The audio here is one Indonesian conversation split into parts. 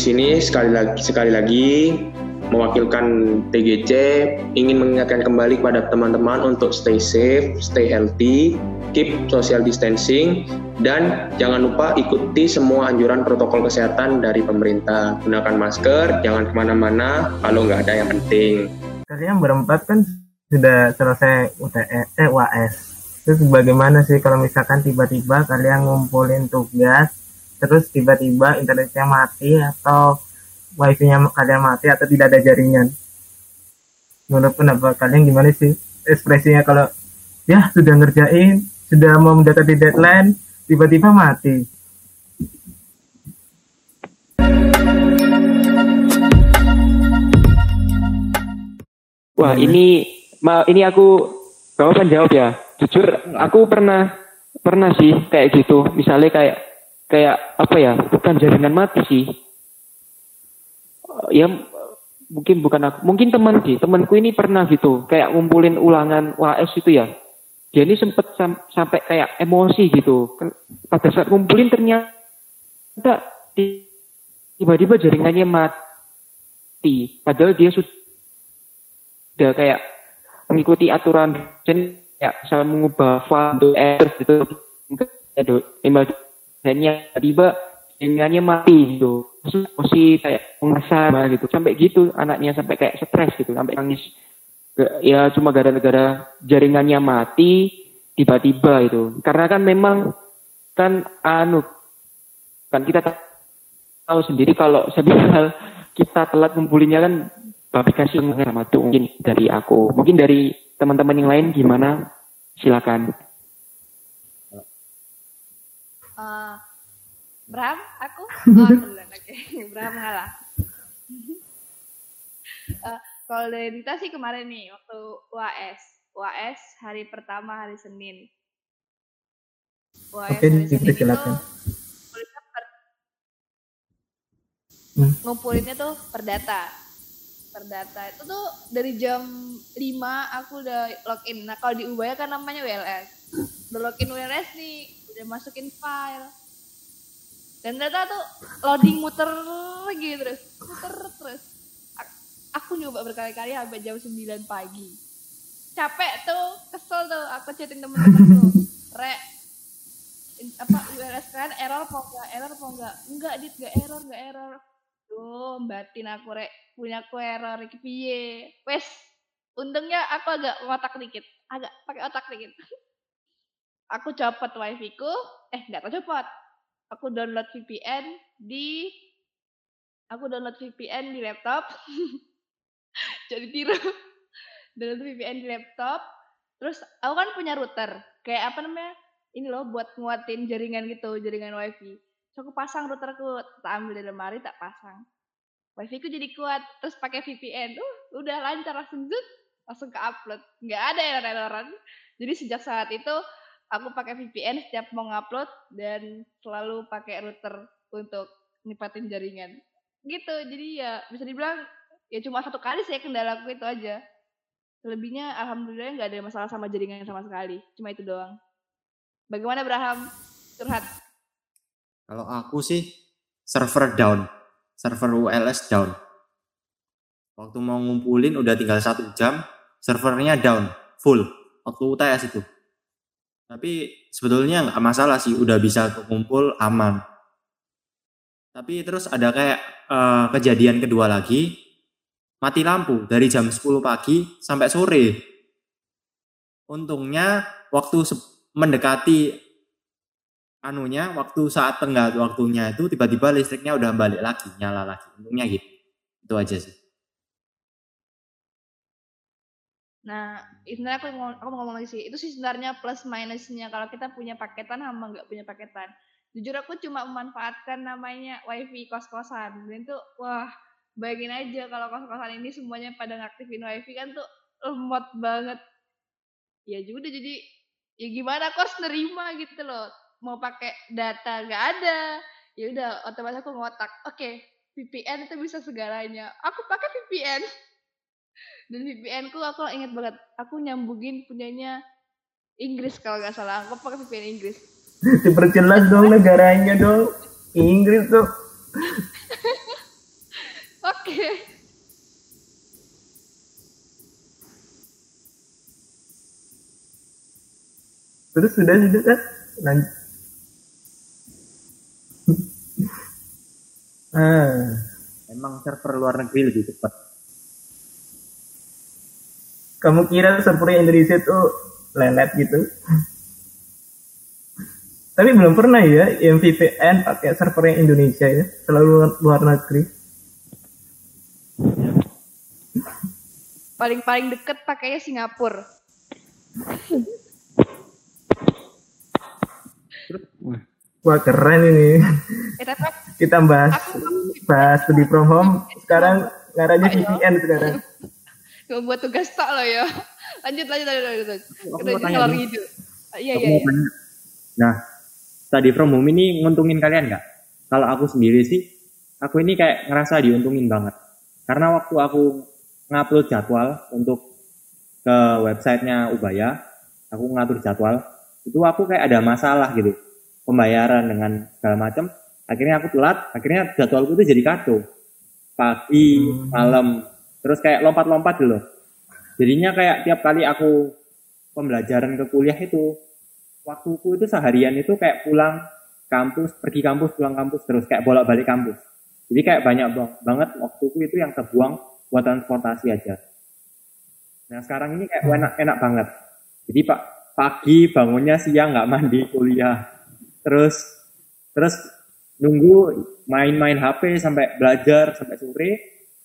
sini sekali lagi sekali lagi mewakilkan TGC ingin mengingatkan kembali kepada teman-teman untuk stay safe, stay healthy, keep social distancing, dan jangan lupa ikuti semua anjuran protokol kesehatan dari pemerintah. Gunakan masker, jangan ke mana-mana kalau nggak ada yang penting. Kalian berempat kan sudah selesai UTS, eh, UAS. Terus bagaimana sih kalau misalkan tiba-tiba kalian ngumpulin tugas, terus tiba-tiba internetnya mati atau wifi-nya kalian mati atau tidak ada jaringan. Menurut pendapat kalian gimana sih ekspresinya kalau ya sudah ngerjain, sudah mau mendekati deadline, tiba-tiba mati. Wah, ini ma ini aku bawa jawab ya. Jujur, aku pernah pernah sih kayak gitu. Misalnya kayak kayak apa ya? Bukan jaringan mati sih ya mungkin bukan aku, mungkin teman sih, temanku ini pernah gitu, kayak ngumpulin ulangan UAS itu ya. Dia ini sempet sam sampai kayak emosi gitu. Pada saat ngumpulin ternyata tiba-tiba jaringannya mati. Padahal dia sudah kayak mengikuti aturan dan ya saya mengubah file air gitu. Email tiba-tiba jaringannya mati gitu. Emosi kayak mengasah gitu. Sampai gitu anaknya sampai kayak stres gitu sampai nangis. Ya cuma gara-gara jaringannya mati tiba-tiba itu. Karena kan memang kan anu kan kita tahu sendiri kalau semisal kita telat ngumpulinnya kan aplikasi sama tuh mungkin dari aku. Mungkin dari teman-teman yang lain gimana? Silakan uh, Bram, aku? Oh, duluan. Oke, okay. Bram ngalah. uh, kalau dari Dita sih kemarin nih, waktu UAS. UAS hari pertama hari Senin. UAS Oke, hari Senin itu per, hmm. ngumpulinnya tuh per data. Per data itu tuh dari jam 5 aku udah login. Nah kalau di Ubaya kan namanya WLS. Udah login WLS nih, masukin file. Dan ternyata tuh loading muter lagi terus. Muter terus. Aku nyoba berkali-kali sampai jam 9 pagi. Capek tuh kesel tuh aku chatting temen-temen tuh. Re apa URS kan error apa enggak error apa enggak enggak dit enggak error enggak error. Tuh batin aku rek. Punya aku error wes untungnya aku agak otak dikit. Agak pakai otak dikit aku copot wifi ku eh enggak tahu copot aku download VPN di aku download VPN di laptop. Jadi tiru. download VPN di laptop. Terus aku kan punya router. Kayak apa namanya? Ini loh buat nguatin jaringan gitu, jaringan wifi. So aku pasang routerku, tak ambil dari lemari, tak pasang. Wifi ku jadi kuat, terus pakai VPN. Uh, udah lancar langsung zut, langsung ke upload. Nggak ada error-erroran. Jadi sejak saat itu aku pakai VPN setiap mau ngupload dan selalu pakai router untuk nipatin jaringan. Gitu. Jadi ya bisa dibilang ya cuma satu kali saya kendala aku itu aja. Selebihnya alhamdulillah nggak ada masalah sama jaringan sama sekali. Cuma itu doang. Bagaimana Abraham? Curhat. Kalau aku sih server down. Server ULS down. Waktu mau ngumpulin udah tinggal satu jam, servernya down, full. Waktu UTS itu tapi sebetulnya nggak masalah sih, udah bisa kumpul aman. Tapi terus ada kayak uh, kejadian kedua lagi, mati lampu dari jam 10 pagi sampai sore. Untungnya waktu mendekati anunya, waktu saat tenggat waktunya itu tiba-tiba listriknya udah balik lagi, nyala lagi. Untungnya gitu. Itu aja sih. Nah, sebenarnya aku mau aku mau ngomong lagi sih. Itu sih sebenarnya plus minusnya kalau kita punya paketan sama nggak punya paketan. Jujur aku cuma memanfaatkan namanya wifi kos-kosan. Dan itu wah, bayangin aja kalau kos-kosan ini semuanya pada ngaktifin wifi kan tuh lemot banget. Ya juga jadi ya gimana harus nerima gitu loh. Mau pakai data nggak ada. Ya udah otomatis aku ngotak. Oke, okay, VPN itu bisa segalanya. Aku pakai VPN dan VPN ku aku inget banget aku nyambungin punyanya Inggris kalau nggak salah. Aku pakai VPN Inggris. Diperjelas dong negaranya dong. Inggris tuh oke. Okay. terus sudah sudah kan lanjut. Ah. Emang server luar negeri lebih cepat kamu kira server Indonesia tuh lelet gitu. Tapi belum pernah ya yang VPN pakai server yang Indonesia ya selalu luar negeri. Paling paling deket pakainya Singapura. wah keren ini. Eh tapi kita bahas aku bahas studi from home. Sekarang ngaranya VPN sekarang cuma buat tugas tak loh ya. Lanjut lanjut lanjut lanjut. ngalor dulu. ngidul. Ah, Iya iya. iya. tanya. Nah, tadi from home ini nguntungin kalian nggak? Kalau aku sendiri sih, aku ini kayak ngerasa diuntungin banget. Karena waktu aku ngupload jadwal untuk ke websitenya Ubaya, aku ngatur jadwal, itu aku kayak ada masalah gitu. Pembayaran dengan segala macam. Akhirnya aku telat, akhirnya jadwalku itu jadi kacau. Pagi, malam, terus kayak lompat-lompat gitu loh. Jadinya kayak tiap kali aku pembelajaran ke kuliah itu waktuku itu seharian itu kayak pulang kampus, pergi kampus, pulang kampus terus kayak bolak-balik kampus. Jadi kayak banyak bang- banget waktuku itu yang terbuang buat transportasi aja. Nah sekarang ini kayak enak enak banget. Jadi pak pagi bangunnya siang nggak mandi kuliah, terus terus nunggu main-main HP sampai belajar sampai sore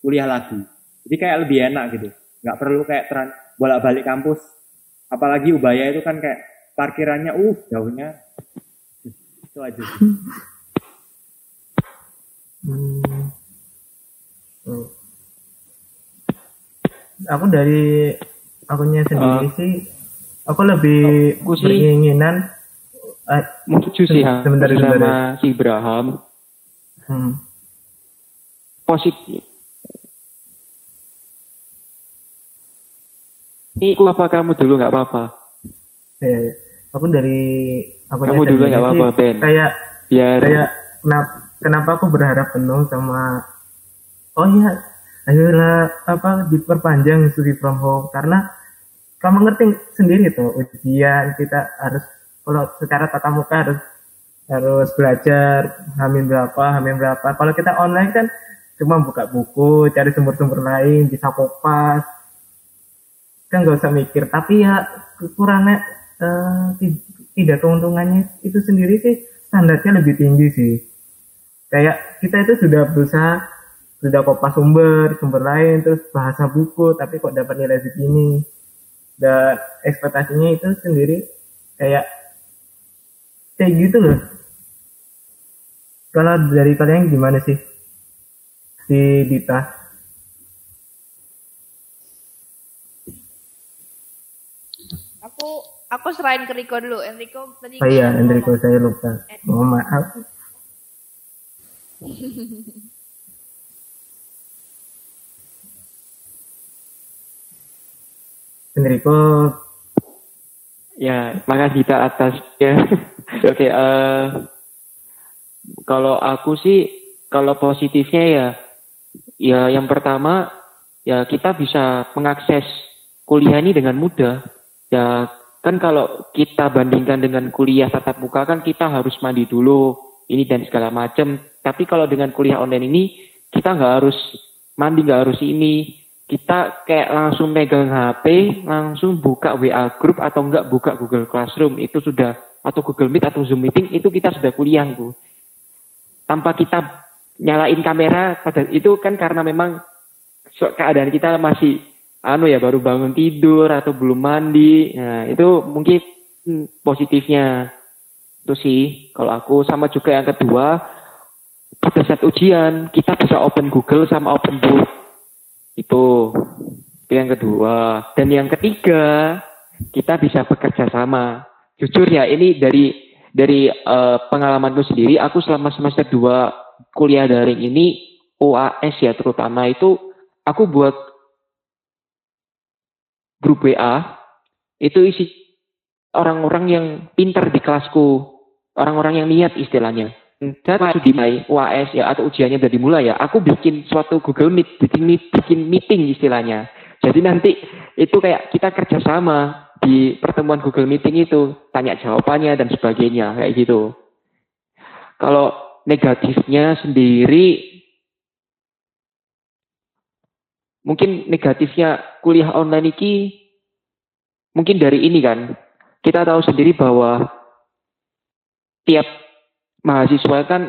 kuliah lagi. Jadi kayak lebih enak gitu. Nggak perlu kayak bolak-balik kampus. Apalagi Ubaya itu kan kayak parkirannya uh jauhnya. Itu aja sih. Hmm. Oh. Aku dari akunya sendiri Ah. sih, aku lebih Aku sih- berkeinginan eh, Mungkin sih sebentar sama si Ibrahim hmm, positif. Ini aku apa kamu dulu nggak apa-apa. eh, aku dari akunya Kamu dulu sendiri nggak apa-apa, Ben. kayak Biar kayak kenapa kenapa aku berharap penuh sama oh iya ayolah apa diperpanjang studi from home karena kamu ngerti sendiri tuh ujian kita harus kalau secara tatap muka harus harus belajar hamin berapa hamin berapa kalau kita online kan cuma buka buku cari sumber-sumber lain bisa kopas kan nggak usah mikir. Tapi ya kekurangan eh, ti- tidak keuntungannya itu sendiri sih standarnya lebih tinggi sih. Kayak kita itu sudah berusaha sudah kopas sumber sumber lain terus bahasa buku tapi kok dapat nilai segini? Dan ekspektasinya itu sendiri kayak kayak gitu loh. Kalau dari kalian gimana sih? Si Dita Aku aku serahin ke Riko dulu. Enrico tadi oh iya ngomong. Enrico saya lupa mohon maaf Enrico Ya, makasih kita atas ya. Oke, eh kalau aku sih kalau positifnya ya ya yang pertama ya kita bisa mengakses kuliah ini dengan mudah. Ya kan kalau kita bandingkan dengan kuliah tatap muka kan kita harus mandi dulu ini dan segala macam. Tapi kalau dengan kuliah online ini kita nggak harus mandi nggak harus ini kita kayak langsung megang HP, langsung buka WA group atau enggak buka Google Classroom itu sudah atau Google Meet atau Zoom meeting itu kita sudah kuliah tuh. Tanpa kita nyalain kamera pada itu kan karena memang keadaan kita masih anu ya baru bangun tidur atau belum mandi. Nah, itu mungkin positifnya. Itu sih kalau aku. Sama juga yang kedua pada saat ujian kita bisa open Google sama open book. Itu. Yang kedua. Dan yang ketiga kita bisa bekerja sama. Jujur ya ini dari dari eh, pengalamanku sendiri aku selama semester 2 kuliah daring ini OAS ya terutama itu aku buat grup WA itu isi orang-orang yang pintar di kelasku orang-orang yang niat istilahnya dan waktu dimulai UAS ya atau ujiannya udah dimulai ya, aku bikin suatu Google Meet, bikin bikin meeting istilahnya. Jadi nanti itu kayak kita kerjasama di pertemuan Google Meeting itu tanya jawabannya dan sebagainya kayak gitu. Kalau negatifnya sendiri mungkin negatifnya kuliah online ini mungkin dari ini kan kita tahu sendiri bahwa tiap mahasiswa kan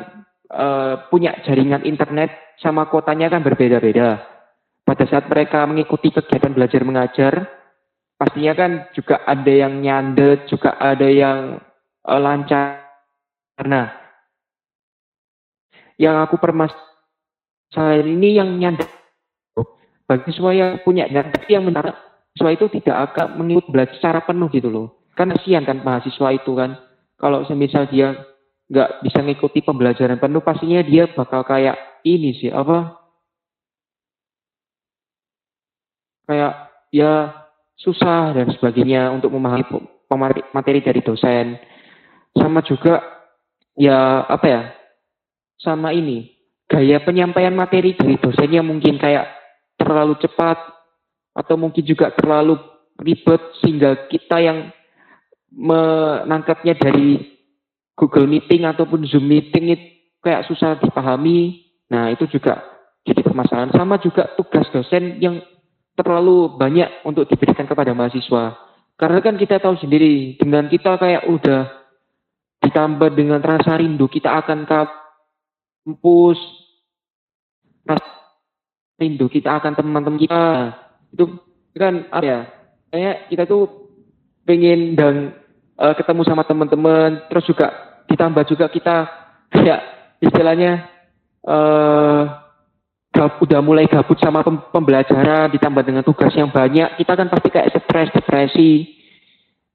uh, punya jaringan internet sama kotanya kan berbeda-beda. Pada saat mereka mengikuti kegiatan belajar mengajar, pastinya kan juga ada yang nyandet, juga ada yang uh, lancar. Nah, yang aku permasalahan ini yang nyandet. Bagi semua yang punya nyandet yang menarik, siswa itu tidak akan mengikut belajar secara penuh gitu loh. Kan kasihan kan mahasiswa itu kan. Kalau semisal dia nggak bisa mengikuti pembelajaran penuh, pastinya dia bakal kayak ini sih apa kayak ya susah dan sebagainya untuk memahami materi dari dosen sama juga ya apa ya sama ini gaya penyampaian materi dari dosennya mungkin kayak terlalu cepat atau mungkin juga terlalu ribet sehingga kita yang menangkapnya dari Google Meeting ataupun Zoom Meeting itu kayak susah dipahami Nah, itu juga jadi permasalahan. Sama juga tugas dosen yang terlalu banyak untuk diberikan kepada mahasiswa. Karena kan kita tahu sendiri, dengan kita kayak udah ditambah dengan rasa rindu, kita akan kampus, rindu, kita akan teman-teman kita. Itu kan apa ya, kayak kita tuh pengen dan uh, ketemu sama teman-teman, terus juga ditambah juga kita kayak istilahnya uh, udah mulai gabut sama pembelajaran ditambah dengan tugas yang banyak, kita kan pasti kayak stres, depresi.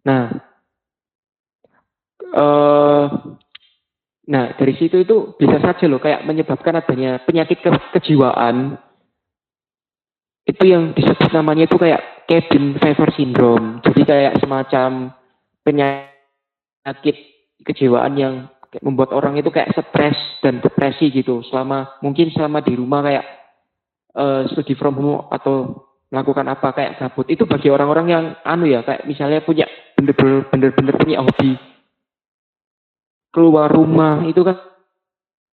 Nah, uh, nah dari situ itu bisa saja loh kayak menyebabkan adanya penyakit ke kejiwaan. Itu yang disebut namanya itu kayak cabin fever syndrome. Jadi kayak semacam penyakit kejiwaan yang membuat orang itu kayak stres dan depresi gitu. Selama mungkin selama di rumah kayak uh, studi from home atau melakukan apa kayak gabut. Itu bagi orang-orang yang anu ya kayak misalnya punya bener-bener punya hobi. Keluar rumah itu kan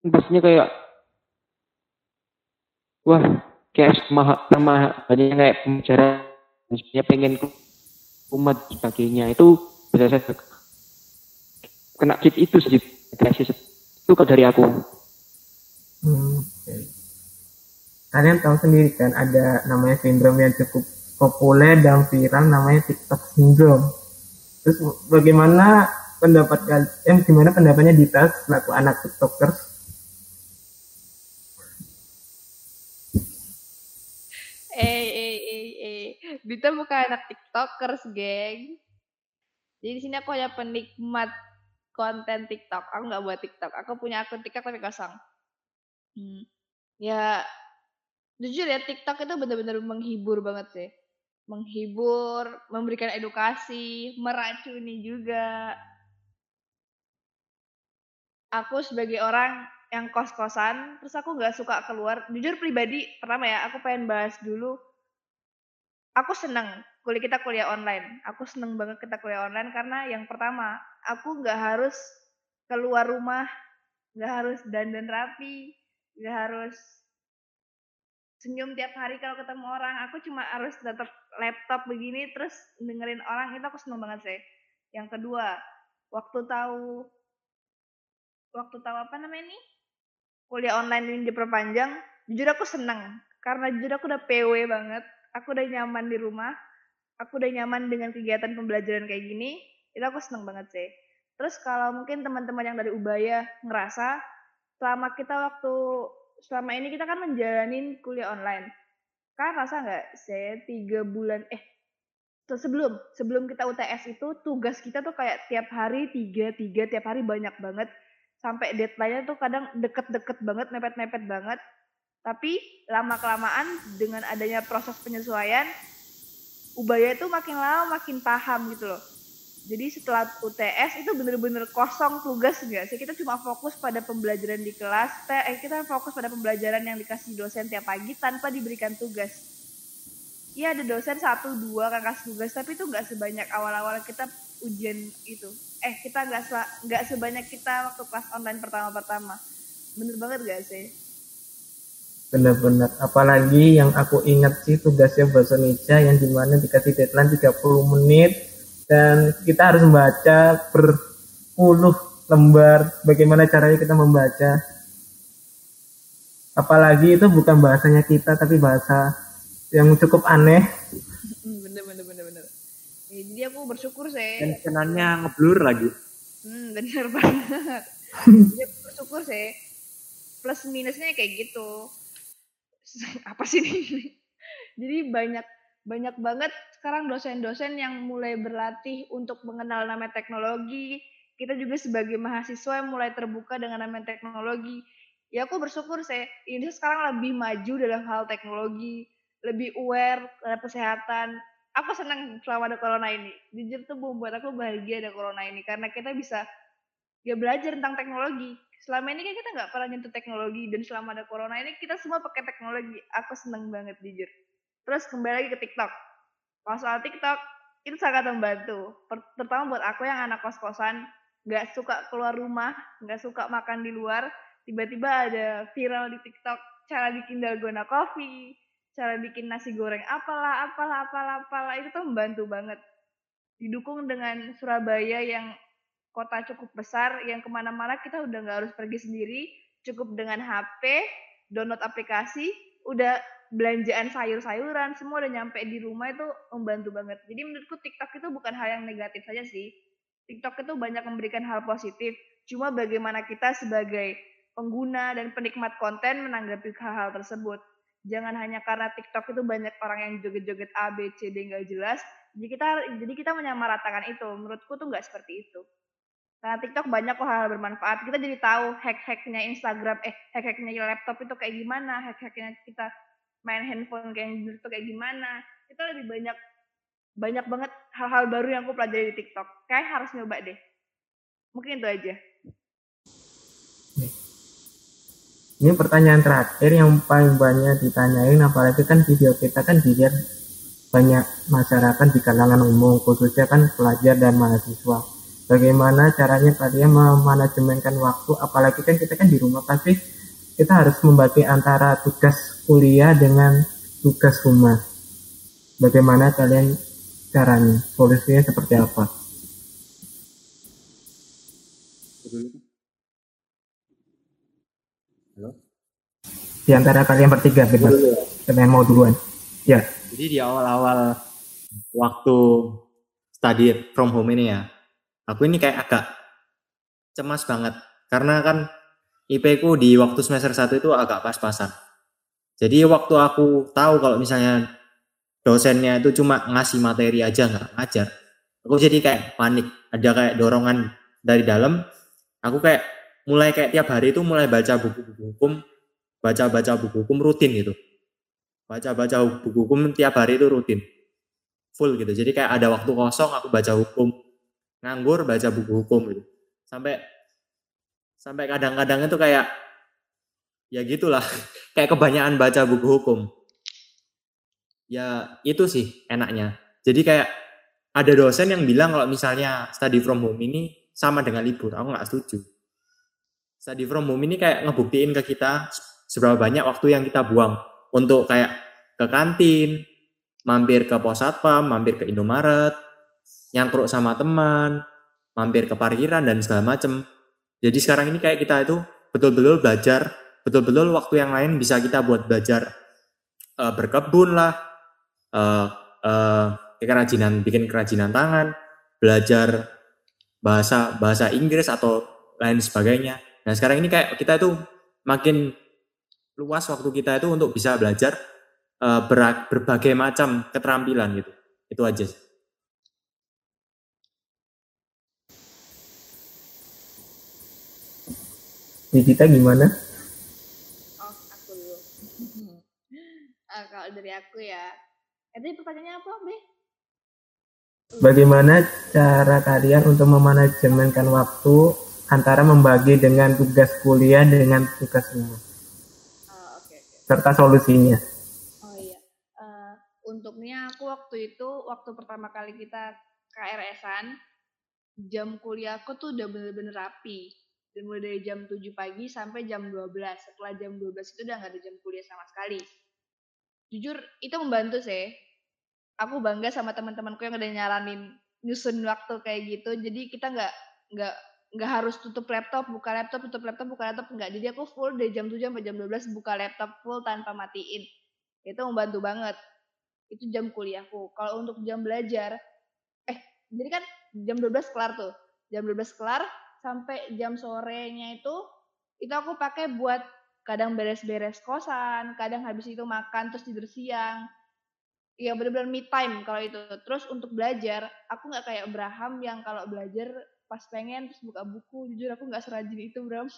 pastinya kayak wah kayak sama sama banyak kayak pembicara misalnya pengen dan sebagainya. Itu saya kena kit itu sih depresi itu kalau dari aku. Hmm, kalian tahu sendiri kan ada namanya sindrom yang cukup populer dan viral namanya TikTok syndrome. Terus bagaimana pendapat kalian eh, gimana pendapatnya Dita selaku anak tiktokers eh eh eh eh Dita bukan anak tiktokers geng jadi di sini aku hanya penikmat konten TikTok. Aku nggak buat TikTok. Aku punya akun TikTok tapi kosong. Hmm. Ya, jujur ya TikTok itu benar-benar menghibur banget sih. Menghibur, memberikan edukasi, meracuni juga. Aku sebagai orang yang kos-kosan, terus aku nggak suka keluar. Jujur pribadi, pertama ya, aku pengen bahas dulu. Aku seneng kuliah kita kuliah online. Aku seneng banget kita kuliah online karena yang pertama, aku nggak harus keluar rumah, nggak harus dandan rapi, nggak harus senyum tiap hari kalau ketemu orang. Aku cuma harus tetap laptop begini terus dengerin orang itu aku seneng banget sih. Yang kedua, waktu tahu waktu tahu apa namanya ini kuliah online ini diperpanjang, jujur aku seneng karena jujur aku udah PW banget. Aku udah nyaman di rumah, aku udah nyaman dengan kegiatan pembelajaran kayak gini, itu aku seneng banget sih. Terus kalau mungkin teman-teman yang dari Ubaya ngerasa selama kita waktu selama ini kita kan menjalani kuliah online, kan rasa nggak sih tiga bulan eh sebelum sebelum kita UTS itu tugas kita tuh kayak tiap hari tiga tiga tiap hari banyak banget. Sampai deadline-nya tuh kadang deket-deket banget mepet-mepet banget tapi lama kelamaan dengan adanya proses penyesuaian Ubaya itu makin lama makin paham gitu loh. Jadi setelah UTS itu bener-bener kosong tugas enggak sih? Kita cuma fokus pada pembelajaran di kelas, eh kita fokus pada pembelajaran yang dikasih dosen tiap pagi tanpa diberikan tugas. Iya ada dosen satu dua kan kasih tugas tapi itu nggak sebanyak awal-awal kita ujian itu. Eh kita nggak nggak sebanyak kita waktu kelas online pertama-pertama. Bener banget gak sih? Bener-bener. Apalagi yang aku ingat sih tugasnya bahasa Indonesia yang di mana dikasih deadline 30 menit dan kita harus membaca berpuluh lembar. Bagaimana caranya kita membaca? Apalagi itu bukan bahasanya kita tapi bahasa yang cukup aneh. Hmm, bener bener bener bener. Ya, jadi aku bersyukur sih. Dan kenannya ngeblur lagi. Hmm, bener banget. jadi aku bersyukur sih. Plus minusnya kayak gitu. Apa sih ini? jadi banyak banyak banget sekarang dosen-dosen yang mulai berlatih untuk mengenal nama teknologi. Kita juga sebagai mahasiswa yang mulai terbuka dengan nama teknologi. Ya aku bersyukur sih, ini sekarang lebih maju dalam hal teknologi lebih aware terhadap kesehatan. Aku senang selama ada corona ini. Jujur tuh membuat aku bahagia ada corona ini karena kita bisa ya belajar tentang teknologi. Selama ini kan kita nggak pernah nyentuh teknologi dan selama ada corona ini kita semua pakai teknologi. Aku senang banget jujur. Terus kembali lagi ke TikTok. Kalau soal TikTok itu sangat membantu. Terutama buat aku yang anak kos-kosan, nggak suka keluar rumah, nggak suka makan di luar, tiba-tiba ada viral di TikTok cara bikin dalgona coffee, cara bikin nasi goreng apalah apalah apalah apalah itu tuh membantu banget didukung dengan Surabaya yang kota cukup besar yang ke mana-mana kita udah nggak harus pergi sendiri cukup dengan HP download aplikasi udah belanjaan sayur-sayuran semua udah nyampe di rumah itu membantu banget. Jadi menurutku TikTok itu bukan hal yang negatif saja sih. TikTok itu banyak memberikan hal positif. Cuma bagaimana kita sebagai pengguna dan penikmat konten menanggapi hal-hal tersebut. Jangan hanya karena TikTok itu banyak orang yang joget-joget A B C D nggak jelas jadi kita jadi kita menyamaratakan itu. Menurutku tuh nggak seperti itu karena TikTok banyak kok hal, hal bermanfaat. Kita jadi tahu hack-hacknya Instagram eh hack-hacknya laptop itu kayak gimana hack-hacknya kita main handphone kayak gitu kayak gimana. Kita lebih banyak banyak banget hal-hal baru yang aku pelajari di TikTok. Kayak harus nyoba deh. Mungkin itu aja. Ini pertanyaan terakhir yang paling banyak ditanyain apalagi kan video kita kan dilihat banyak masyarakat di kalangan umum khususnya kan pelajar dan mahasiswa bagaimana caranya kalian memanajemenkan waktu? Apalagi kan kita kan di rumah pasti kita harus membagi antara tugas kuliah dengan tugas rumah. Bagaimana kalian caranya? Solusinya seperti apa? Di antara kalian bertiga bebas kalian mau duluan? Ya. Jadi di awal-awal waktu study from home ini ya aku ini kayak agak cemas banget karena kan IP ku di waktu semester 1 itu agak pas-pasan jadi waktu aku tahu kalau misalnya dosennya itu cuma ngasih materi aja nggak ngajar aku jadi kayak panik ada kayak dorongan dari dalam aku kayak mulai kayak tiap hari itu mulai baca buku-buku hukum baca-baca buku hukum rutin gitu. Baca-baca buku hukum tiap hari itu rutin. Full gitu. Jadi kayak ada waktu kosong aku baca hukum. Nganggur baca buku hukum gitu. Sampai sampai kadang-kadang itu kayak ya gitulah. kayak kebanyakan baca buku hukum. Ya itu sih enaknya. Jadi kayak ada dosen yang bilang kalau misalnya study from home ini sama dengan libur. Aku nggak setuju. Study from home ini kayak ngebuktiin ke kita seberapa banyak waktu yang kita buang untuk kayak ke kantin, mampir ke pos satpam, mampir ke Indomaret, nyangkruk sama teman, mampir ke parkiran dan segala macem. Jadi sekarang ini kayak kita itu betul-betul belajar, betul-betul waktu yang lain bisa kita buat belajar uh, berkebun lah, uh, uh, kerajinan bikin kerajinan tangan, belajar bahasa bahasa Inggris atau lain sebagainya. Nah sekarang ini kayak kita itu makin luas waktu kita itu untuk bisa belajar uh, ber, berbagai macam keterampilan gitu. Itu aja. Di kita gimana? Oh, aku dulu. uh, kalau dari aku ya, itu pertanyaannya apa, Be? Bagaimana cara kalian untuk memanajemenkan waktu antara membagi dengan tugas kuliah dengan tugas rumah? serta solusinya. Oh iya, uh, untuk ini waktu itu waktu pertama kali kita KRS-an jam kuliahku tuh udah bener-bener rapi dan mulai dari jam 7 pagi sampai jam 12 setelah jam 12 itu udah nggak ada jam kuliah sama sekali jujur itu membantu sih aku bangga sama teman-temanku yang udah nyaranin nyusun waktu kayak gitu jadi kita nggak nggak nggak harus tutup laptop, buka laptop, tutup laptop, buka laptop enggak. Jadi aku full dari jam 7 sampai jam 12 buka laptop full tanpa matiin. Itu membantu banget. Itu jam kuliahku. Kalau untuk jam belajar eh jadi kan jam 12 kelar tuh. Jam 12 kelar sampai jam sorenya itu itu aku pakai buat kadang beres-beres kosan, kadang habis itu makan terus tidur siang. Iya benar-benar me time kalau itu. Terus untuk belajar, aku nggak kayak Abraham yang kalau belajar pas pengen terus buka buku jujur aku nggak serajin itu Bram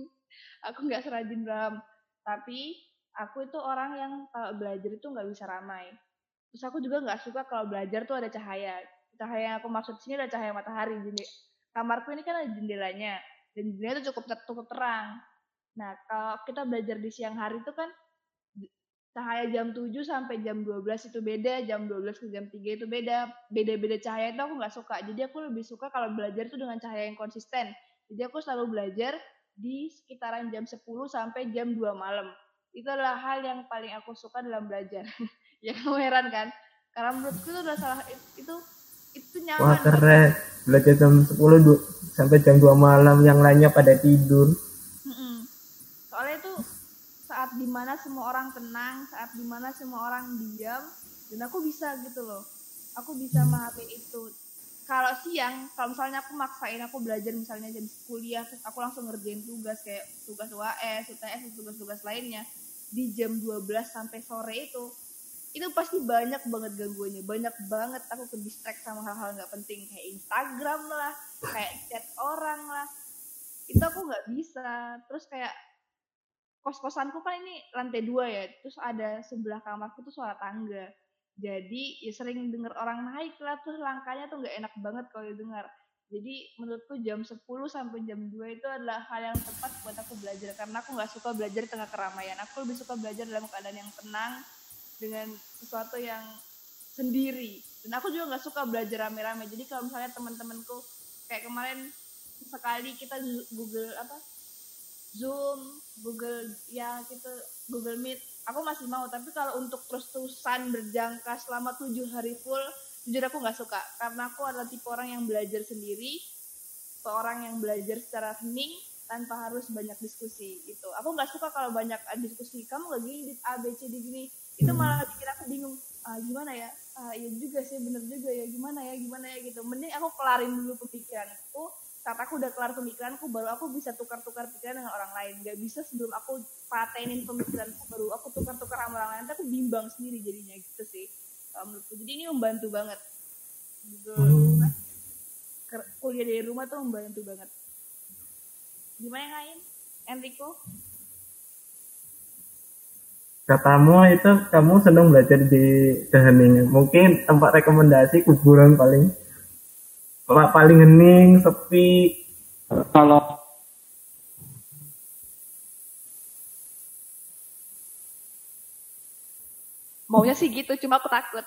aku nggak serajin Bram tapi aku itu orang yang kalau belajar itu nggak bisa ramai terus aku juga nggak suka kalau belajar tuh ada cahaya cahaya yang aku maksud sini ada cahaya matahari jadi kamarku ini kan ada jendelanya dan jendelanya itu cukup cukup terang nah kalau kita belajar di siang hari itu kan cahaya jam 7 sampai jam 12 itu beda, jam 12 ke jam 3 itu beda. Beda-beda cahaya itu aku nggak suka. Jadi aku lebih suka kalau belajar itu dengan cahaya yang konsisten. Jadi aku selalu belajar di sekitaran jam 10 sampai jam 2 malam. Itu adalah hal yang paling aku suka dalam belajar. ya kamu heran kan? Karena menurutku itu udah salah itu itu nyaman. Wah keren. Belajar jam 10 sampai jam 2 malam yang lainnya pada tidur saat di mana semua orang tenang saat di mana semua orang diam dan aku bisa gitu loh aku bisa memahami itu kalau siang kalau misalnya aku maksain aku belajar misalnya jam kuliah terus aku langsung ngerjain tugas kayak tugas UAS, UTS, tugas-tugas lainnya di jam 12 sampai sore itu itu pasti banyak banget gangguannya. Banyak banget aku ke distract sama hal-hal nggak penting. Kayak Instagram lah kayak chat orang lah. Itu aku nggak bisa. Terus kayak kos-kosanku kan ini lantai dua ya, terus ada sebelah kamarku tuh suara tangga. Jadi ya sering denger orang naik lah, terus langkahnya tuh nggak enak banget kalau didengar. Jadi menurutku jam 10 sampai jam 2 itu adalah hal yang tepat buat aku belajar. Karena aku nggak suka belajar di tengah keramaian. Aku lebih suka belajar dalam keadaan yang tenang dengan sesuatu yang sendiri. Dan aku juga nggak suka belajar rame-rame. Jadi kalau misalnya teman-temanku kayak kemarin sekali kita Google apa Zoom, Google ya gitu, Google Meet. Aku masih mau, tapi kalau untuk terus-terusan berjangka selama tujuh hari full, jujur aku nggak suka. Karena aku adalah tipe orang yang belajar sendiri, seorang yang belajar secara hening tanpa harus banyak diskusi itu. Aku nggak suka kalau banyak diskusi. Kamu lagi gini, A, B, C, D gini. Itu malah bikin aku bingung. Ah, gimana ya? Ah, iya juga sih, bener juga ya. Gimana ya, gimana ya gitu. Mending aku kelarin dulu pemikiranku saat aku udah kelar pemikiranku baru aku bisa tukar-tukar pikiran dengan orang lain gak bisa sebelum aku patenin pemikiranku baru aku tukar-tukar sama orang lain tapi aku bimbang sendiri jadinya gitu sih menurutku jadi ini membantu banget gitu hmm. kuliah dari rumah tuh membantu banget gimana yang lain Enrico katamu itu kamu senang belajar di Dahaning mungkin tempat rekomendasi kuburan paling paling hening sepi. Kalau maunya sih gitu cuma aku takut.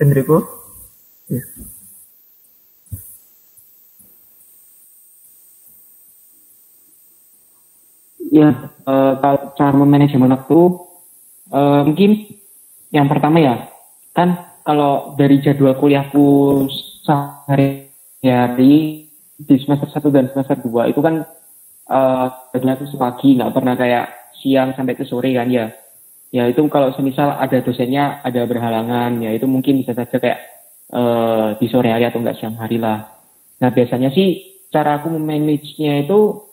Enrico Ya, uh, kalau cara memanajemen waktu, uh, mungkin yang pertama ya, kan kalau dari jadwal kuliahku sehari-hari di semester 1 dan semester 2 itu kan uh, tuh pagi, nggak pernah kayak siang sampai ke sore kan ya. Ya itu kalau semisal ada dosennya ada berhalangan, ya itu mungkin bisa saja kayak uh, di sore hari atau enggak siang hari lah. Nah biasanya sih cara aku memanage-nya itu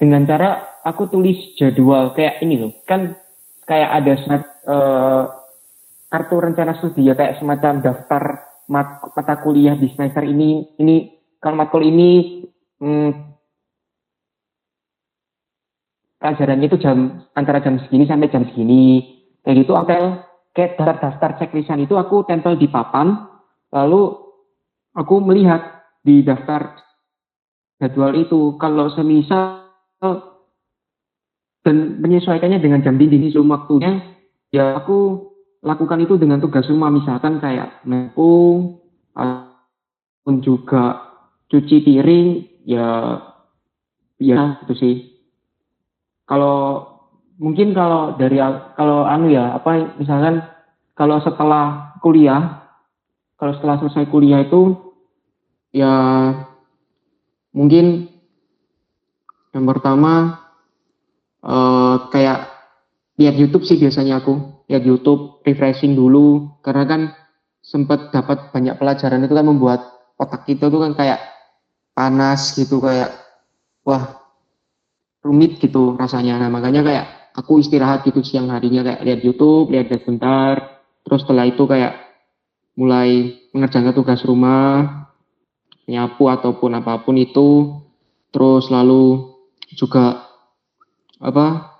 dengan cara aku tulis jadwal kayak ini loh kan kayak ada uh, kartu rencana studi ya kayak semacam daftar mat, mata kuliah di semester ini ini kalau matkul ini hmm, pelajarannya itu jam antara jam segini sampai jam segini kayak gitu aku kayak daftar-daftar checklistan itu aku tempel di papan lalu aku melihat di daftar jadwal itu. Kalau semisal dan menyesuaikannya dengan jam dinding sebelum waktunya ya aku lakukan itu dengan tugas rumah misalkan kayak mepung ataupun juga cuci piring ya ya itu sih. Kalau mungkin kalau dari kalau anu ya apa misalkan kalau setelah kuliah kalau setelah selesai kuliah itu ya mungkin yang pertama uh, kayak lihat YouTube sih biasanya aku lihat YouTube refreshing dulu. Karena kan sempat dapat banyak pelajaran itu kan membuat otak kita tuh kan kayak panas gitu kayak wah rumit gitu rasanya. Nah makanya kayak aku istirahat gitu siang harinya kayak lihat YouTube lihat sebentar terus setelah itu kayak mulai mengerjakan tugas rumah nyapu ataupun apa pun itu. Terus lalu juga apa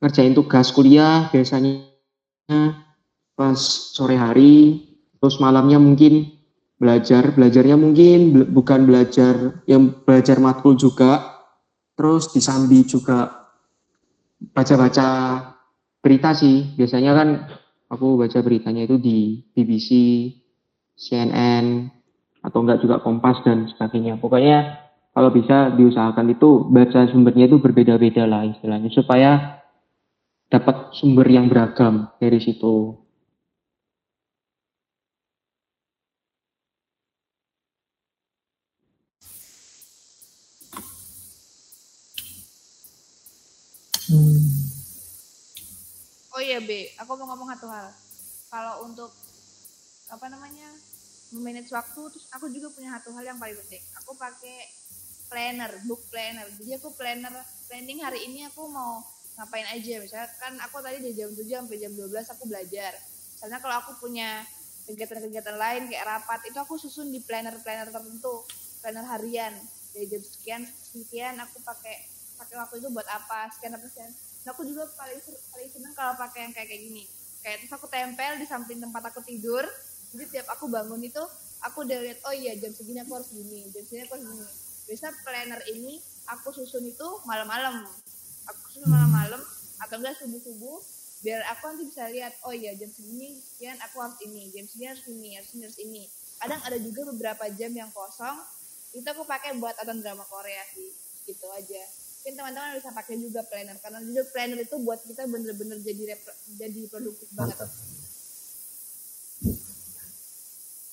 ngerjain tugas kuliah biasanya pas sore hari. Terus malamnya mungkin belajar belajarnya mungkin bukan belajar yang belajar matkul juga. Terus disambi juga baca-baca berita sih biasanya kan aku baca beritanya itu di BBC CNN atau enggak juga Kompas dan sebagainya. Pokoknya kalau bisa diusahakan itu baca sumbernya itu berbeda-beda lah istilahnya supaya dapat sumber yang beragam dari situ. Hmm. Oh iya B, aku mau ngomong satu hal. Kalau untuk apa namanya manage waktu terus aku juga punya satu hal yang paling penting. Aku pakai planner book planner. Jadi aku planner planning hari ini aku mau ngapain aja. Misalnya kan aku tadi dari jam 7 sampai jam 12 aku belajar. Misalnya kalau aku punya kegiatan-kegiatan lain kayak rapat itu aku susun di planner-planner tertentu. Planner harian. Dari jam sekian sekian aku pakai pakai waktu itu buat apa sekian apa sekian. Nah, aku juga paling paling seneng kalau pakai yang kayak kayak gini. Kayak terus aku tempel di samping tempat aku tidur jadi tiap aku bangun itu aku udah lihat oh iya jam segini aku harus gini jam segini aku harus gini. Biasa planner ini aku susun itu malam-malam. Aku susun malam-malam atau enggak subuh-subuh biar aku nanti bisa lihat oh iya jam segini sekian aku harus ini jam segini harus ini harus ini harus ini. Kadang ada juga beberapa jam yang kosong itu aku pakai buat nonton drama Korea sih gitu aja mungkin teman-teman bisa pakai juga planner karena juga planner itu buat kita bener-bener jadi jadi produktif banget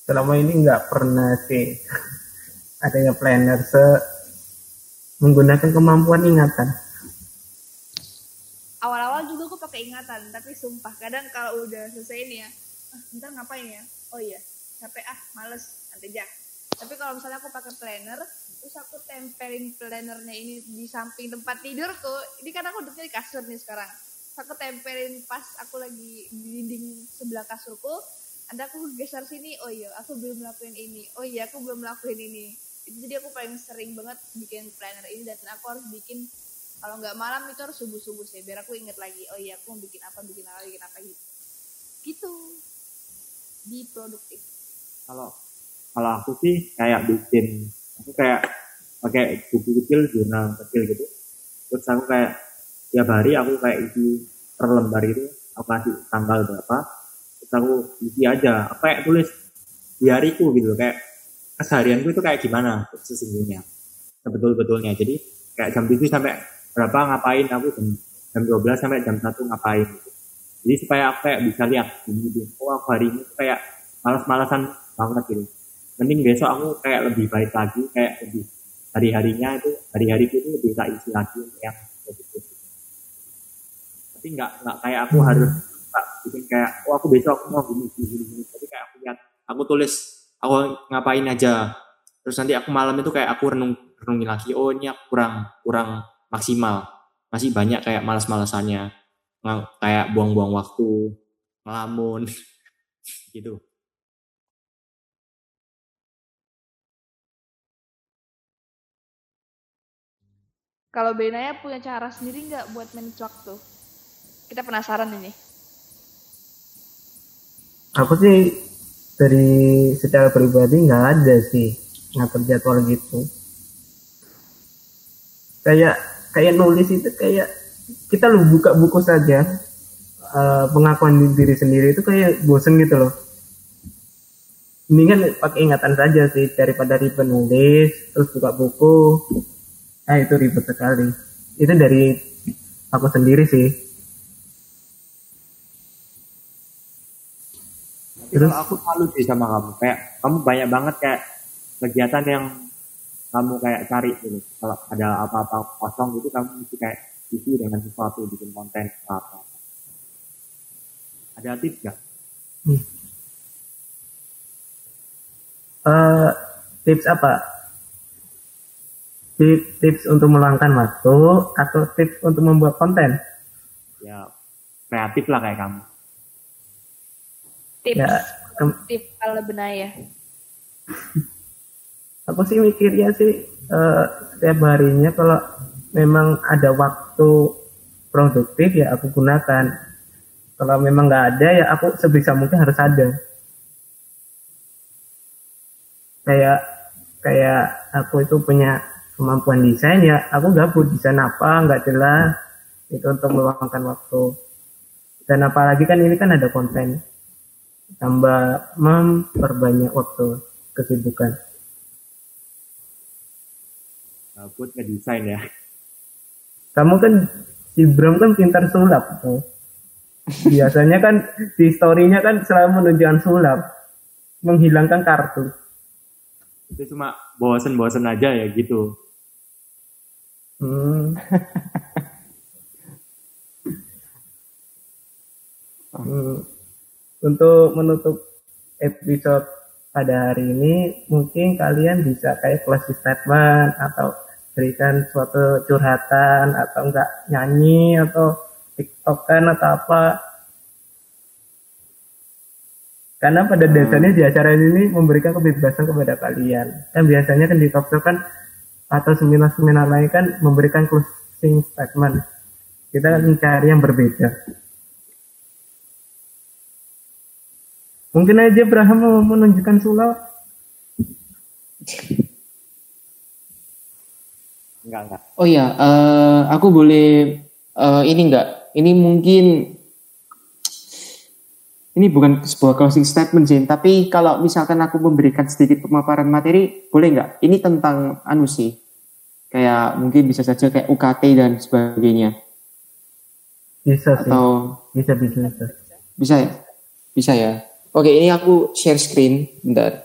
selama ini nggak pernah sih adanya planner se menggunakan kemampuan ingatan. Awal-awal juga aku pakai ingatan, tapi sumpah kadang kalau udah selesai ini ya, ah, ntar ngapain ya? Oh iya, capek ah, males, nanti aja. Tapi kalau misalnya aku pakai planner, terus aku tempelin plannernya ini di samping tempat tidurku, ini kan aku duduknya di kasur nih sekarang. Aku tempelin pas aku lagi di dinding sebelah kasurku, ada aku geser sini oh iya aku belum melakukan ini. Oh iya aku belum melakukan ini. Jadi aku paling sering banget bikin planner ini dan aku harus bikin kalau nggak malam itu harus subuh subuh sih biar aku inget lagi oh iya aku mau bikin apa bikin apa bikin apa gitu. Gitu. Di produktif. Kalau kalau aku sih kayak bikin aku kayak pakai buku kecil jurnal kecil gitu. Terus aku kayak tiap hari aku kayak isi per lembar itu aku kasih tanggal berapa. Aku isi aja apa kayak tulis di hariku gitu kayak keseharianku itu kayak gimana sesungguhnya sebetul betulnya jadi kayak jam 7 sampai berapa ngapain? Aku jam jam 12 sampai jam 1 ngapain? Gitu. jadi supaya aku kayak bisa lihat gitu oh aku hari ini kayak malas-malasan banget gitu mending besok aku kayak lebih baik lagi kayak lebih hari-harinya itu hari-hari itu lebih tak isi lagi yang positif. Tapi nggak nggak kayak aku harus bikin kayak oh aku besok aku mau gini gini gini tapi kayak aku lihat aku tulis aku ngapain aja. Terus nanti aku malam itu kayak aku renung renungi lagi oh ini aku kurang kurang maksimal. Masih banyak kayak malas-malasannya. Kayak buang-buang waktu ngelamun gitu kalau Benaya punya cara sendiri nggak buat manage waktu? Kita penasaran ini. Aku sih dari secara pribadi nggak ada sih ngatur jadwal gitu. Kayak kayak nulis itu kayak kita lu buka buku saja uh, pengakuan diri sendiri itu kayak bosen gitu loh. Kan pakai ingatan saja sih daripada ribet nulis terus buka buku nah itu ribet sekali itu dari aku sendiri sih Terus kalau aku malu sih sama kamu. Kayak kamu banyak banget kayak kegiatan yang kamu kayak cari gitu. Kalau ada apa-apa kosong gitu kamu mesti kayak isi dengan sesuatu bikin konten apa. Ada tips gak? Hmm. Uh, tips apa? Tips, tips untuk meluangkan waktu atau tips untuk membuat konten? Ya kreatif lah kayak kamu. Tips. Ya, tips kalau ya. Aku sih mikirnya sih uh, setiap harinya kalau memang ada waktu produktif ya aku gunakan. Kalau memang nggak ada ya aku sebisa mungkin harus ada kayak kayak aku itu punya kemampuan desain ya aku gabut desain apa nggak jelas itu untuk meluangkan waktu dan apalagi kan ini kan ada konten tambah memperbanyak waktu kesibukan. Gabut ngedesain ya. Kamu kan si Bram kan pintar sulap tuh. Biasanya kan di story-nya kan selalu menunjukkan sulap, menghilangkan kartu. Itu cuma bosen-bosen aja ya gitu. Hmm. hmm. Untuk menutup episode pada hari ini mungkin kalian bisa kayak closing statement atau berikan suatu curhatan atau enggak nyanyi atau tiktokan atau apa. Karena pada dasarnya di acara ini memberikan kebebasan kepada kalian. Kan biasanya kan di talk kan atau seminar-seminar lain kan memberikan closing statement kita mencari yang berbeda Mungkin aja Abraham mau menunjukkan sulap. Enggak, enggak. Oh ya, uh, aku boleh uh, ini enggak? Ini mungkin ini bukan sebuah closing statement sih, tapi kalau misalkan aku memberikan sedikit pemaparan materi, boleh nggak? Ini tentang anu sih, kayak mungkin bisa saja kayak UKT dan sebagainya. Bisa sih. Atau bisa bisa bisa. Bisa ya, bisa ya. Oke, ini aku share screen. Bentar.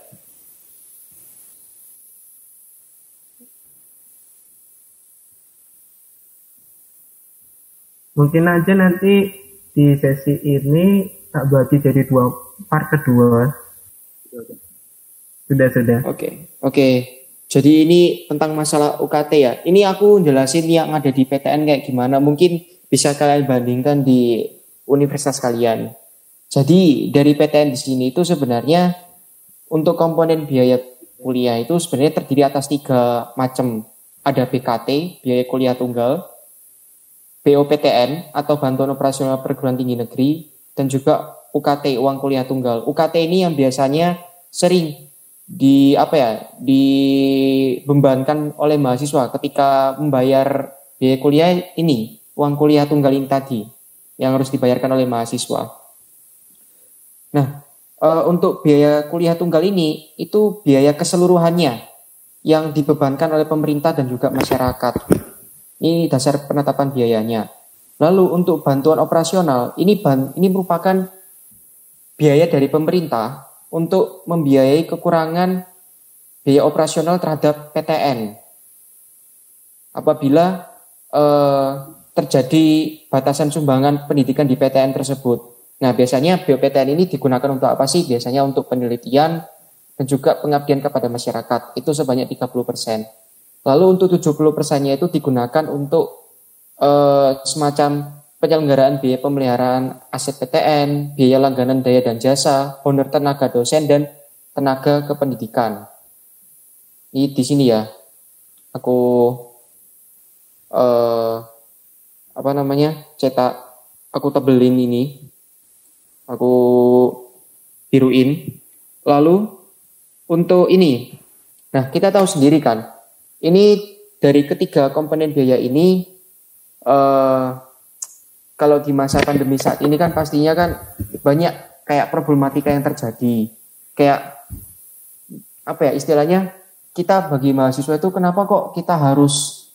Mungkin aja nanti di sesi ini tak bagi jadi dua part kedua. Sudah, sudah. Oke, oke. Jadi ini tentang masalah UKT ya. Ini aku jelasin yang ada di PTN kayak gimana. Mungkin bisa kalian bandingkan di universitas kalian. Jadi dari PTN di sini itu sebenarnya untuk komponen biaya kuliah itu sebenarnya terdiri atas tiga macam. Ada BKT, biaya kuliah tunggal, BOPTN atau Bantuan Operasional Perguruan Tinggi Negeri, dan juga UKT, uang kuliah tunggal. UKT ini yang biasanya sering di apa ya dibebankan oleh mahasiswa ketika membayar biaya kuliah ini uang kuliah tunggal ini tadi yang harus dibayarkan oleh mahasiswa. Nah, uh, untuk biaya kuliah tunggal ini itu biaya keseluruhannya yang dibebankan oleh pemerintah dan juga masyarakat. Ini dasar penetapan biayanya. Lalu untuk bantuan operasional, ini ban, ini merupakan biaya dari pemerintah untuk membiayai kekurangan biaya operasional terhadap PTN. Apabila eh, terjadi batasan sumbangan pendidikan di PTN tersebut. Nah, biasanya BPTN ini digunakan untuk apa sih? Biasanya untuk penelitian dan juga pengabdian kepada masyarakat. Itu sebanyak 30%. Lalu untuk 70%-nya itu digunakan untuk eh, semacam penyelenggaraan biaya pemeliharaan aset PTN, biaya langganan daya dan jasa, honor tenaga dosen dan tenaga kependidikan. Ini di sini ya. Aku eh, apa namanya? cetak aku tebelin ini aku biruin Lalu untuk ini, nah kita tahu sendiri kan, ini dari ketiga komponen biaya ini, eh, kalau di masa pandemi saat ini kan pastinya kan banyak kayak problematika yang terjadi, kayak apa ya istilahnya kita bagi mahasiswa itu kenapa kok kita harus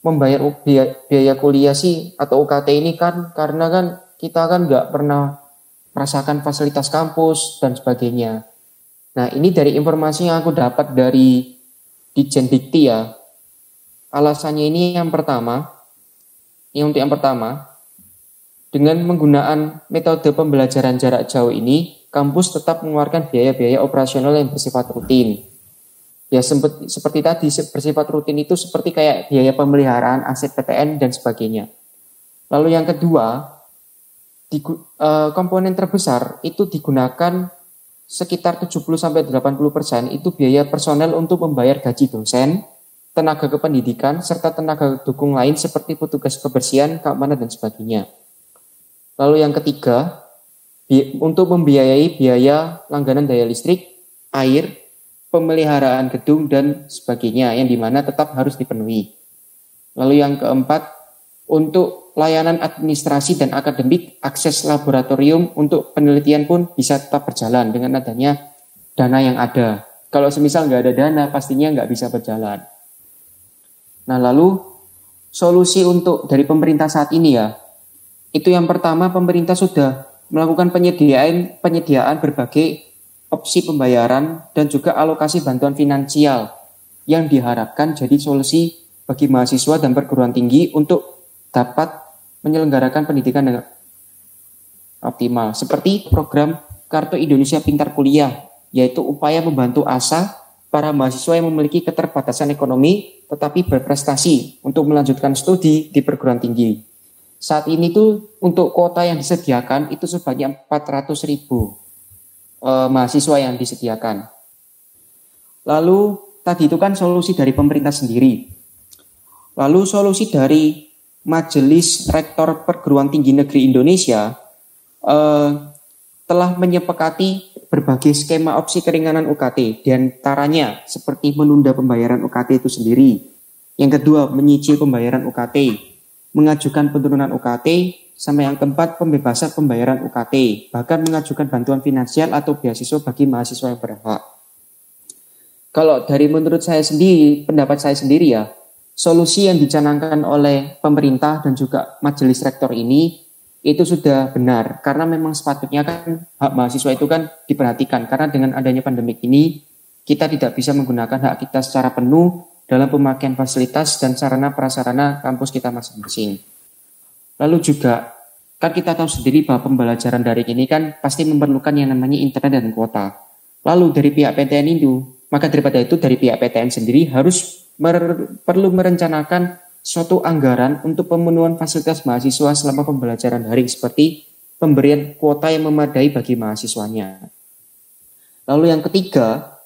membayar biaya, biaya kuliah sih atau UKT ini kan karena kan kita kan nggak pernah merasakan fasilitas kampus dan sebagainya. Nah, ini dari informasi yang aku dapat dari Dijen Dikti ya. Alasannya ini yang pertama, yang untuk yang pertama, dengan menggunakan metode pembelajaran jarak jauh ini, kampus tetap mengeluarkan biaya-biaya operasional yang bersifat rutin. Ya sempet, seperti tadi bersifat rutin itu seperti kayak biaya pemeliharaan aset PTN dan sebagainya. Lalu yang kedua, di, uh, komponen terbesar itu digunakan sekitar 70 sampai 80 persen itu biaya personel untuk membayar gaji dosen, tenaga kependidikan, serta tenaga dukung lain seperti petugas kebersihan, keamanan, dan sebagainya. Lalu yang ketiga, untuk membiayai biaya langganan daya listrik, air, pemeliharaan gedung, dan sebagainya, yang di mana tetap harus dipenuhi. Lalu yang keempat, untuk layanan administrasi dan akademik, akses laboratorium untuk penelitian pun bisa tetap berjalan dengan adanya dana yang ada. Kalau semisal nggak ada dana, pastinya nggak bisa berjalan. Nah lalu solusi untuk dari pemerintah saat ini ya, itu yang pertama pemerintah sudah melakukan penyediaan penyediaan berbagai opsi pembayaran dan juga alokasi bantuan finansial yang diharapkan jadi solusi bagi mahasiswa dan perguruan tinggi untuk dapat menyelenggarakan pendidikan dengan optimal. Seperti program Kartu Indonesia Pintar Kuliah, yaitu upaya membantu asa para mahasiswa yang memiliki keterbatasan ekonomi tetapi berprestasi untuk melanjutkan studi di perguruan tinggi. Saat ini tuh untuk kuota yang disediakan itu sebanyak 400 ribu eh, mahasiswa yang disediakan. Lalu tadi itu kan solusi dari pemerintah sendiri. Lalu solusi dari Majelis Rektor Perguruan Tinggi Negeri Indonesia eh, telah menyepakati berbagai skema opsi keringanan UKT, di antaranya seperti menunda pembayaran UKT itu sendiri. Yang kedua, menyicil pembayaran UKT, mengajukan penurunan UKT, sampai yang keempat, pembebasan pembayaran UKT, bahkan mengajukan bantuan finansial atau beasiswa bagi mahasiswa yang berhak. Kalau dari menurut saya sendiri, pendapat saya sendiri ya, solusi yang dicanangkan oleh pemerintah dan juga majelis rektor ini itu sudah benar karena memang sepatutnya kan hak mahasiswa itu kan diperhatikan karena dengan adanya pandemik ini kita tidak bisa menggunakan hak kita secara penuh dalam pemakaian fasilitas dan sarana prasarana kampus kita masing-masing. Lalu juga kan kita tahu sendiri bahwa pembelajaran daring ini kan pasti memerlukan yang namanya internet dan kuota. Lalu dari pihak PTN itu, maka daripada itu dari pihak PTN sendiri harus mer perlu merencanakan suatu anggaran untuk pemenuhan fasilitas mahasiswa selama pembelajaran daring seperti pemberian kuota yang memadai bagi mahasiswanya. Lalu yang ketiga,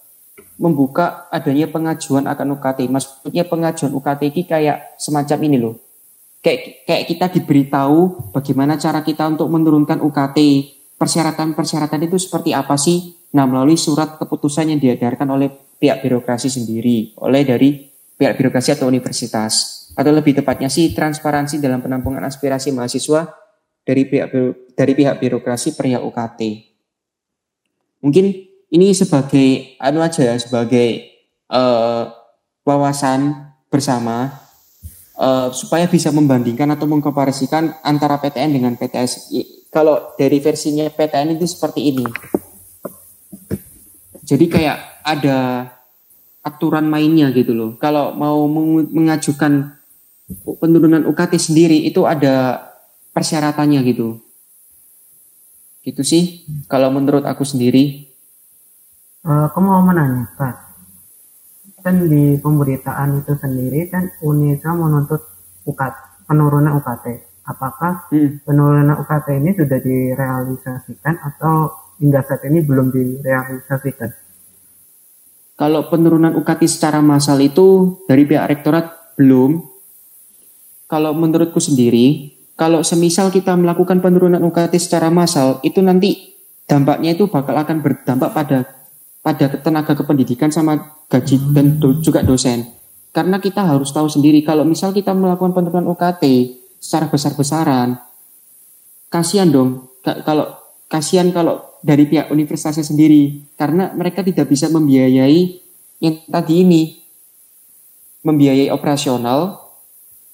membuka adanya pengajuan akan UKT. Maksudnya pengajuan UKT ini kayak semacam ini loh. Kayak, kayak kita diberitahu bagaimana cara kita untuk menurunkan UKT. Persyaratan-persyaratan itu seperti apa sih? Nah, melalui surat keputusan yang diedarkan oleh pihak birokrasi sendiri, oleh dari pihak birokrasi atau universitas atau lebih tepatnya sih transparansi dalam penampungan aspirasi mahasiswa dari pihak dari pihak birokrasi perihal UKT. Mungkin ini sebagai anu aja sebagai uh, wawasan bersama uh, supaya bisa membandingkan atau mengkomparasikan antara PTN dengan PTS. Kalau dari versinya PTN itu seperti ini. Jadi kayak ada aturan mainnya gitu loh. Kalau mau mengajukan penurunan UKT sendiri itu ada persyaratannya gitu. Gitu sih kalau menurut aku sendiri. Uh, aku mau menanya, Pak. Kan di pemberitaan itu sendiri kan UNISA menuntut UKT, penurunan UKT. Apakah hmm. penurunan UKT ini sudah direalisasikan atau hingga saat ini belum direalisasikan? Kalau penurunan UKT secara massal itu dari pihak rektorat belum. Kalau menurutku sendiri, kalau semisal kita melakukan penurunan UKT secara massal, itu nanti dampaknya itu bakal akan berdampak pada pada tenaga kependidikan sama gaji dan do- juga dosen. Karena kita harus tahu sendiri kalau misal kita melakukan penurunan UKT secara besar-besaran, kasihan dong. Ka- kalau kasihan kalau dari pihak universitasnya sendiri karena mereka tidak bisa membiayai yang tadi ini. Membiayai operasional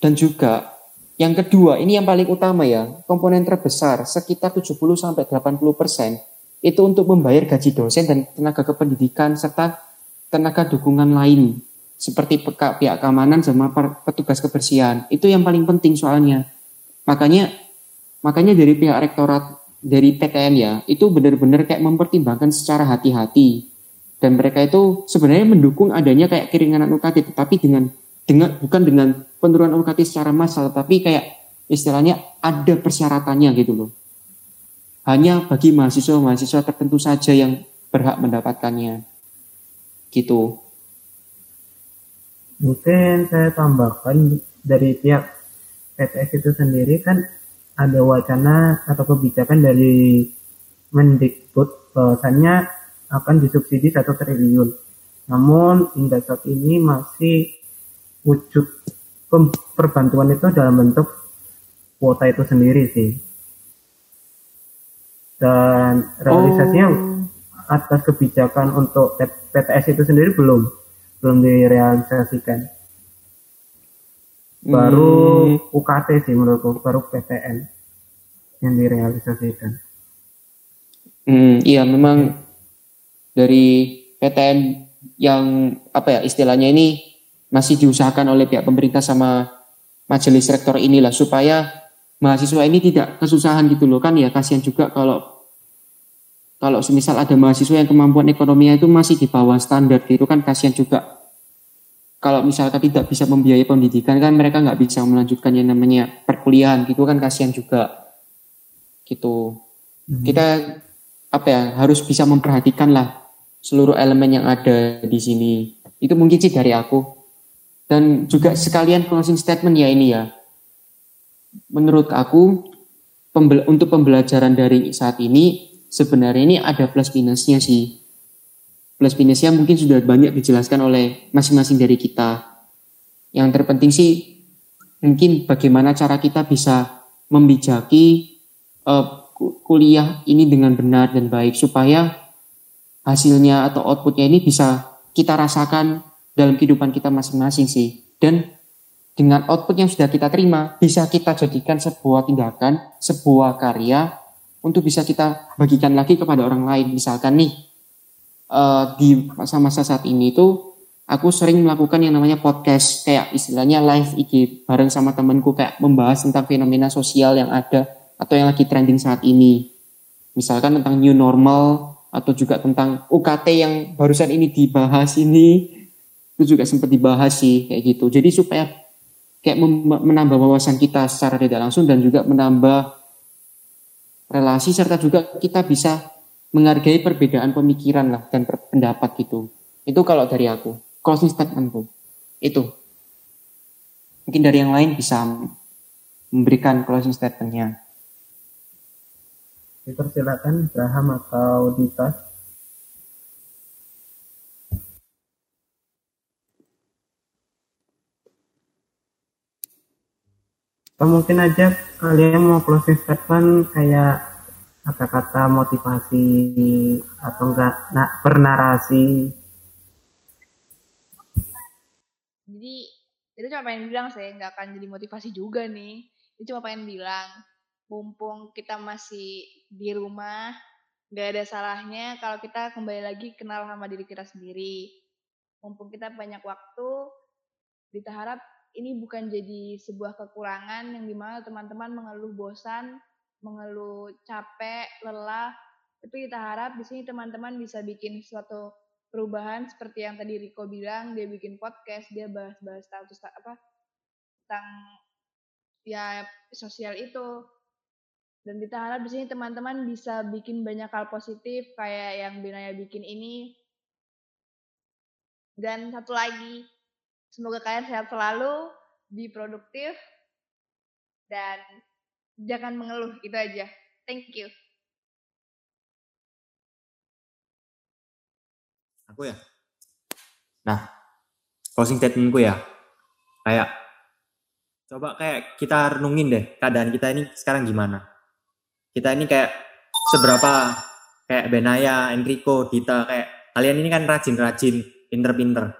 dan juga yang kedua ini yang paling utama ya komponen terbesar sekitar 70 sampai 80 persen itu untuk membayar gaji dosen dan tenaga kependidikan serta tenaga dukungan lain seperti pihak keamanan sama petugas kebersihan. Itu yang paling penting soalnya. Makanya makanya dari pihak rektorat dari PTN ya itu benar-benar kayak mempertimbangkan secara hati-hati. Dan mereka itu sebenarnya mendukung adanya kayak keringanan UKT tetapi dengan dengan bukan dengan penurunan UKT secara massal tapi kayak istilahnya ada persyaratannya gitu loh. Hanya bagi mahasiswa-mahasiswa tertentu saja yang berhak mendapatkannya. Gitu. Mungkin saya tambahkan dari pihak PTS itu sendiri kan ada wacana atau kebijakan dari Mendikbud bahwasannya akan disubsidi satu triliun. Namun hingga saat ini masih wujud perbantuan itu dalam bentuk kuota itu sendiri sih. Dan realisasinya Oh. atas kebijakan untuk PTS itu sendiri belum belum direalisasikan. Baru Hmm. UKT sih menurutku, baru PTN yang direalisasikan. Hmm, iya memang dari PTN yang apa ya istilahnya ini masih diusahakan oleh pihak pemerintah sama majelis rektor inilah supaya mahasiswa ini tidak kesusahan gitu loh. Kan ya kasihan juga kalau kalau semisal ada mahasiswa yang kemampuan ekonominya itu masih di bawah standar gitu kan kasihan juga. Kalau misalkan tidak bisa membiayai pendidikan kan mereka nggak bisa melanjutkan yang namanya perkuliahan gitu kan kasihan juga. Gitu. Kita apa ya harus bisa memperhatikan lah seluruh elemen yang ada di sini. Itu mungkin sih dari aku dan juga sekalian closing statement ya ini ya. Menurut aku pembel- untuk pembelajaran daring saat ini sebenarnya ini ada plus minusnya sih. Plus minusnya mungkin sudah banyak dijelaskan oleh masing-masing dari kita. Yang terpenting sih mungkin bagaimana cara kita bisa membijaki ku- kuliah ini dengan benar dan baik supaya hasilnya atau outputnya ini bisa kita rasakan dalam kehidupan kita masing-masing sih. Dan dengan output yang sudah kita terima bisa kita jadikan sebuah tindakan sebuah karya untuk bisa kita bagikan lagi kepada orang lain. Misalkan nih eh, di masa-masa saat ini tuh aku sering melakukan yang namanya podcast. Kayak istilahnya live IG bareng sama temanku kayak membahas tentang fenomena sosial yang ada atau yang lagi trending saat ini. Misalkan tentang new normal atau juga tentang UKT yang barusan ini dibahas ini itu juga sempat dibahas sih kayak gitu. Jadi supaya kayak menambah wawasan kita secara tidak langsung dan juga menambah relasi serta juga kita bisa menghargai perbedaan pemikiran lah dan pendapat gitu. Itu kalau dari aku, closing statementku. Itu. Mungkin dari yang lain bisa memberikan closing statementnya. Dipersilakan Braham atau Dita. Atau mungkin aja kalian mau closing statement kayak kata-kata motivasi atau enggak nah, bernarasi Jadi itu cuma pengen bilang saya nggak akan jadi motivasi juga nih. Itu cuma pengen bilang, mumpung kita masih di rumah, nggak ada salahnya kalau kita kembali lagi kenal sama diri kita sendiri. Mumpung kita banyak waktu, kita harap ini bukan jadi sebuah kekurangan yang di mana teman-teman mengeluh bosan, mengeluh capek, lelah, tapi kita harap di sini teman-teman bisa bikin suatu perubahan seperti yang tadi Riko bilang dia bikin podcast dia bahas-bahas status apa tentang ya sosial itu. Dan kita harap di sini teman-teman bisa bikin banyak hal positif kayak yang Binaya bikin ini. Dan satu lagi semoga kalian sehat selalu be produktif dan jangan mengeluh itu aja thank you aku ya. Nah, closing statementku ya. Kayak coba kayak kita renungin deh keadaan kita ini sekarang gimana. Kita ini kayak seberapa kayak Benaya, Enrico, Dita kayak kalian ini kan rajin-rajin, pinter-pinter.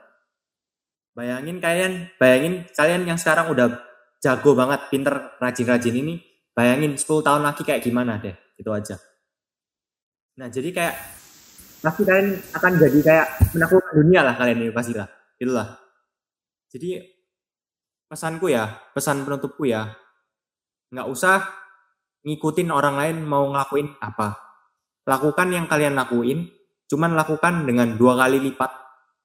Bayangin kalian, bayangin kalian yang sekarang udah jago banget, pinter, rajin-rajin ini, bayangin 10 tahun lagi kayak gimana deh, itu aja. Nah, jadi kayak pasti kalian akan jadi kayak menaklukkan dunia lah kalian ini pasti lah. Itulah. Jadi pesanku ya, pesan penutupku ya, nggak usah ngikutin orang lain mau ngelakuin apa. Lakukan yang kalian lakuin, cuman lakukan dengan dua kali lipat,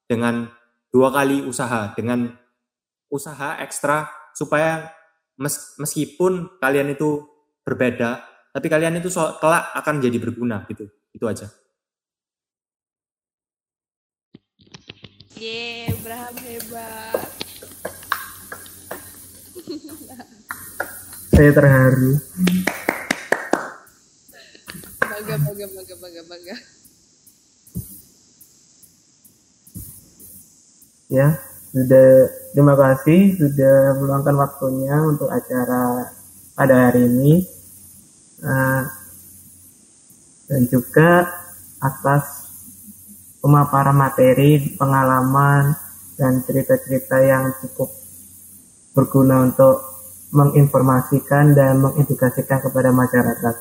dengan dua kali usaha, dengan usaha ekstra supaya mes, meskipun kalian itu berbeda, tapi kalian itu so, kelak akan jadi berguna gitu. Itu aja. Ye, Abraham hebat. Saya terharu. Bangga, bangga, bangga, bangga, bangga. Ya, sudah terima kasih sudah meluangkan waktunya untuk acara pada hari ini. Uh, dan juga atas pemaparan materi, pengalaman, dan cerita-cerita yang cukup berguna untuk menginformasikan dan mengedukasikan kepada masyarakat.